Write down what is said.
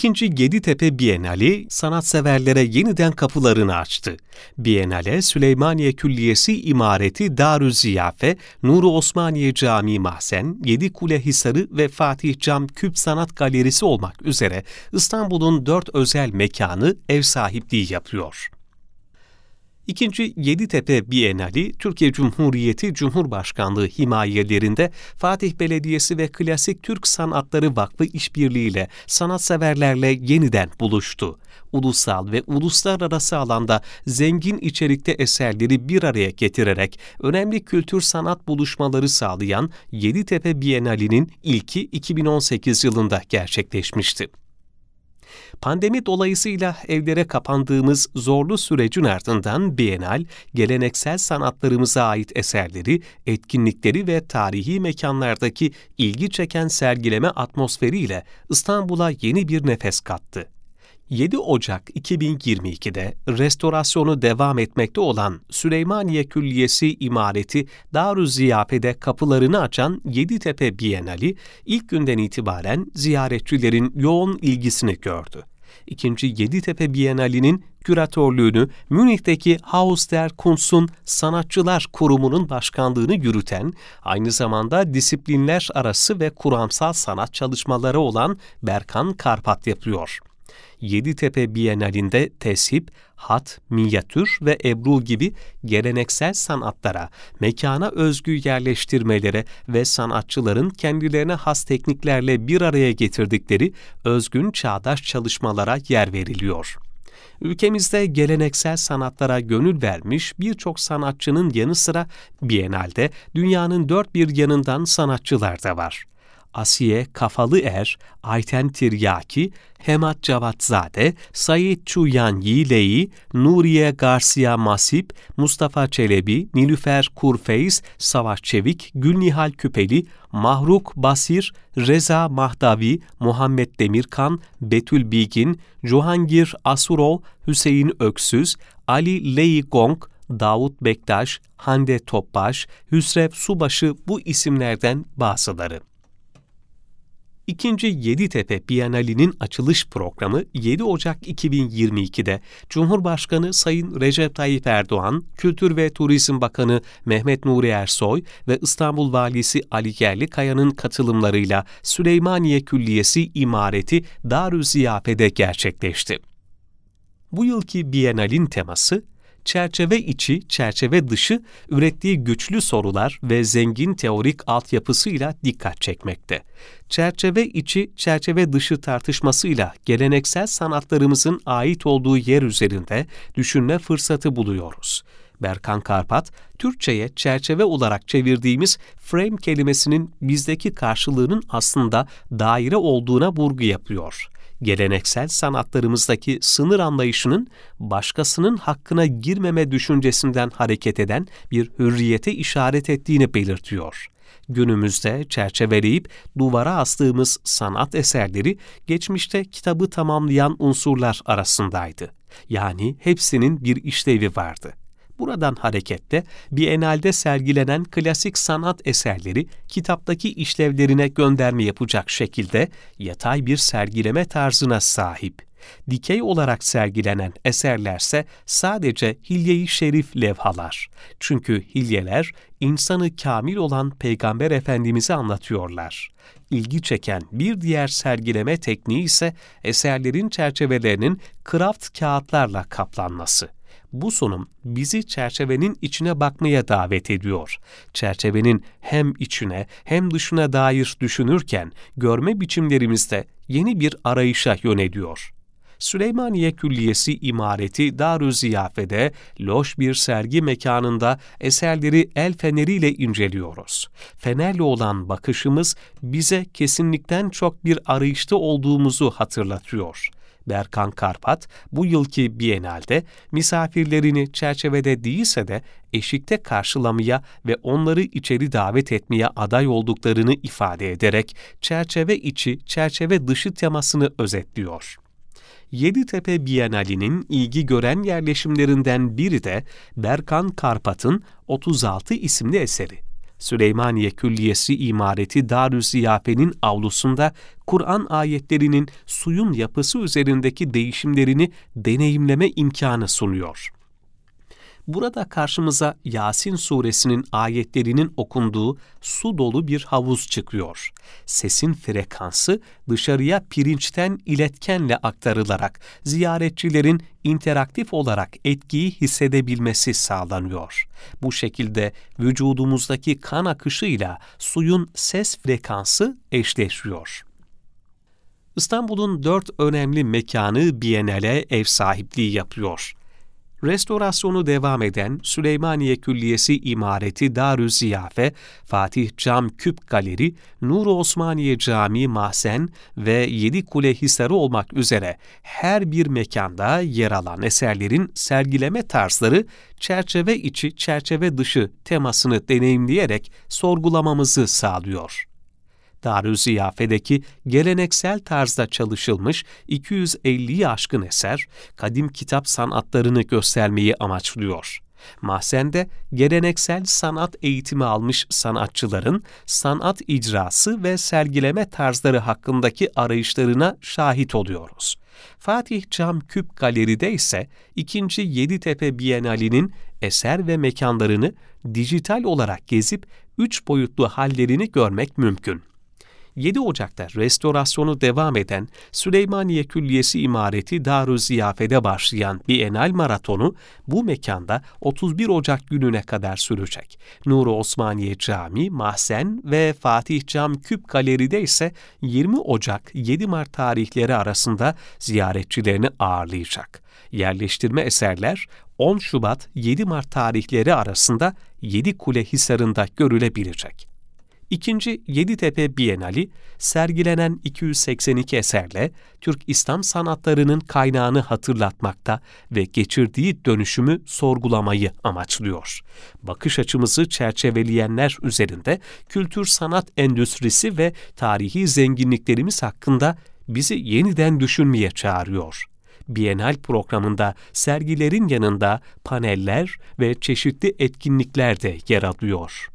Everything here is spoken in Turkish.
İkinci Geditepe Bienali sanatseverlere yeniden kapılarını açtı. Bienale Süleymaniye Külliyesi İmareti Darü Ziyafe, Nuru Osmaniye Camii Mahzen, Yedi Kule Hisarı ve Fatih Cam Küp Sanat Galerisi olmak üzere İstanbul'un dört özel mekanı ev sahipliği yapıyor. İkinci Yeditepe Bienali, Türkiye Cumhuriyeti Cumhurbaşkanlığı himayelerinde Fatih Belediyesi ve Klasik Türk Sanatları Vakfı işbirliğiyle sanatseverlerle yeniden buluştu. Ulusal ve uluslararası alanda zengin içerikte eserleri bir araya getirerek önemli kültür sanat buluşmaları sağlayan Yeditepe Bienali'nin ilki 2018 yılında gerçekleşmişti. Pandemi dolayısıyla evlere kapandığımız zorlu sürecin ardından Bienal, geleneksel sanatlarımıza ait eserleri, etkinlikleri ve tarihi mekanlardaki ilgi çeken sergileme atmosferiyle İstanbul'a yeni bir nefes kattı. 7 Ocak 2022'de restorasyonu devam etmekte olan Süleymaniye Külliyesi imareti Darü Ziyafe'de kapılarını açan Yeditepe Bienali ilk günden itibaren ziyaretçilerin yoğun ilgisini gördü. İkinci Yeditepe Bienali'nin küratörlüğünü Münih'teki Haus der Kunst'un Sanatçılar Kurumu'nun başkanlığını yürüten, aynı zamanda disiplinler arası ve kuramsal sanat çalışmaları olan Berkan Karpat yapıyor. Yeditepe Bienalinde tesip, hat, minyatür ve ebru gibi geleneksel sanatlara, mekana özgü yerleştirmelere ve sanatçıların kendilerine has tekniklerle bir araya getirdikleri özgün çağdaş çalışmalara yer veriliyor. Ülkemizde geleneksel sanatlara gönül vermiş birçok sanatçının yanı sıra Bienal'de dünyanın dört bir yanından sanatçılar da var. Asiye Kafalı Er, Ayten Tiryaki, Hemat Cavatzade, Sayit Çuyan Yilei, Nuriye Garcia Masip, Mustafa Çelebi, Nilüfer Kurfeys, Savaş Çevik, Gülnihal Küpeli, Mahruk Basir, Reza Mahdavi, Muhammed Demirkan, Betül Bilgin, Johangir Asurov, Hüseyin Öksüz, Ali Lei Gong, Davut Bektaş, Hande Topbaş, Hüsrev Subaşı bu isimlerden bazıları. İkinci Yeditepe Bienali'nin açılış programı 7 Ocak 2022'de Cumhurbaşkanı Sayın Recep Tayyip Erdoğan, Kültür ve Turizm Bakanı Mehmet Nuri Ersoy ve İstanbul Valisi Ali Yerlikaya'nın katılımlarıyla Süleymaniye Külliyesi İmareti Darü Ziyafe'de gerçekleşti. Bu yılki Bienalin teması çerçeve içi, çerçeve dışı ürettiği güçlü sorular ve zengin teorik altyapısıyla dikkat çekmekte. Çerçeve içi, çerçeve dışı tartışmasıyla geleneksel sanatlarımızın ait olduğu yer üzerinde düşünme fırsatı buluyoruz. Berkan Karpat, Türkçe'ye çerçeve olarak çevirdiğimiz frame kelimesinin bizdeki karşılığının aslında daire olduğuna vurgu yapıyor geleneksel sanatlarımızdaki sınır anlayışının başkasının hakkına girmeme düşüncesinden hareket eden bir hürriyete işaret ettiğini belirtiyor. Günümüzde çerçeveleyip duvara astığımız sanat eserleri geçmişte kitabı tamamlayan unsurlar arasındaydı. Yani hepsinin bir işlevi vardı. Buradan hareketle Biennale'de sergilenen klasik sanat eserleri kitaptaki işlevlerine gönderme yapacak şekilde yatay bir sergileme tarzına sahip. Dikey olarak sergilenen eserlerse sadece hilye-i şerif levhalar. Çünkü hilyeler insanı kamil olan Peygamber Efendimiz'i anlatıyorlar. İlgi çeken bir diğer sergileme tekniği ise eserlerin çerçevelerinin kraft kağıtlarla kaplanması. Bu sunum bizi çerçevenin içine bakmaya davet ediyor. Çerçevenin hem içine hem dışına dair düşünürken görme biçimlerimizde yeni bir arayışa yöneliyor. Süleymaniye Külliyesi imareti Darü Ziyafe'de loş bir sergi mekanında eserleri el feneriyle inceliyoruz. Fenerle olan bakışımız bize kesinlikten çok bir arayışta olduğumuzu hatırlatıyor. Berkan Karpat bu yılki Bienal'de misafirlerini çerçevede değilse de eşikte karşılamaya ve onları içeri davet etmeye aday olduklarını ifade ederek çerçeve içi, çerçeve dışı temasını özetliyor. Yeditepe Bienali'nin ilgi gören yerleşimlerinden biri de Berkan Karpat'ın 36 isimli eseri. Süleymaniye Külliyesi İmareti Darü avlusunda Kur'an ayetlerinin suyun yapısı üzerindeki değişimlerini deneyimleme imkanı sunuyor. Burada karşımıza Yasin suresinin ayetlerinin okunduğu su dolu bir havuz çıkıyor. Sesin frekansı dışarıya pirinçten iletkenle aktarılarak ziyaretçilerin interaktif olarak etkiyi hissedebilmesi sağlanıyor. Bu şekilde vücudumuzdaki kan akışıyla suyun ses frekansı eşleşiyor. İstanbul'un dört önemli mekanı Biennale ev sahipliği yapıyor restorasyonu devam eden Süleymaniye Külliyesi İmareti Darü Ziyafe, Fatih Cam Küp Galeri, Nur Osmaniye Camii Mahzen ve Yedi Kule Hisarı olmak üzere her bir mekanda yer alan eserlerin sergileme tarzları çerçeve içi çerçeve dışı temasını deneyimleyerek sorgulamamızı sağlıyor. Darüziyafe'deki geleneksel tarzda çalışılmış 250'yi aşkın eser, kadim kitap sanatlarını göstermeyi amaçlıyor. Mahzen'de geleneksel sanat eğitimi almış sanatçıların sanat icrası ve sergileme tarzları hakkındaki arayışlarına şahit oluyoruz. Fatih Cam Küp Galeri'de ise 2. Yeditepe Bienali'nin eser ve mekanlarını dijital olarak gezip üç boyutlu hallerini görmek mümkün. 7 Ocak'ta restorasyonu devam eden Süleymaniye Külliyesi imareti Darü Ziyafe'de başlayan Bienal Maratonu bu mekanda 31 Ocak gününe kadar sürecek. Nuri Osmaniye Camii, Mahzen ve Fatih Cam Küp Galeri'de ise 20 Ocak 7 Mart tarihleri arasında ziyaretçilerini ağırlayacak. Yerleştirme eserler 10 Şubat 7 Mart tarihleri arasında 7 Kule Hisarı'nda görülebilecek. İkinci Yeditepe Bienali, sergilenen 282 eserle Türk İslam sanatlarının kaynağını hatırlatmakta ve geçirdiği dönüşümü sorgulamayı amaçlıyor. Bakış açımızı çerçeveleyenler üzerinde kültür sanat endüstrisi ve tarihi zenginliklerimiz hakkında bizi yeniden düşünmeye çağırıyor. Bienal programında sergilerin yanında paneller ve çeşitli etkinlikler de yer alıyor.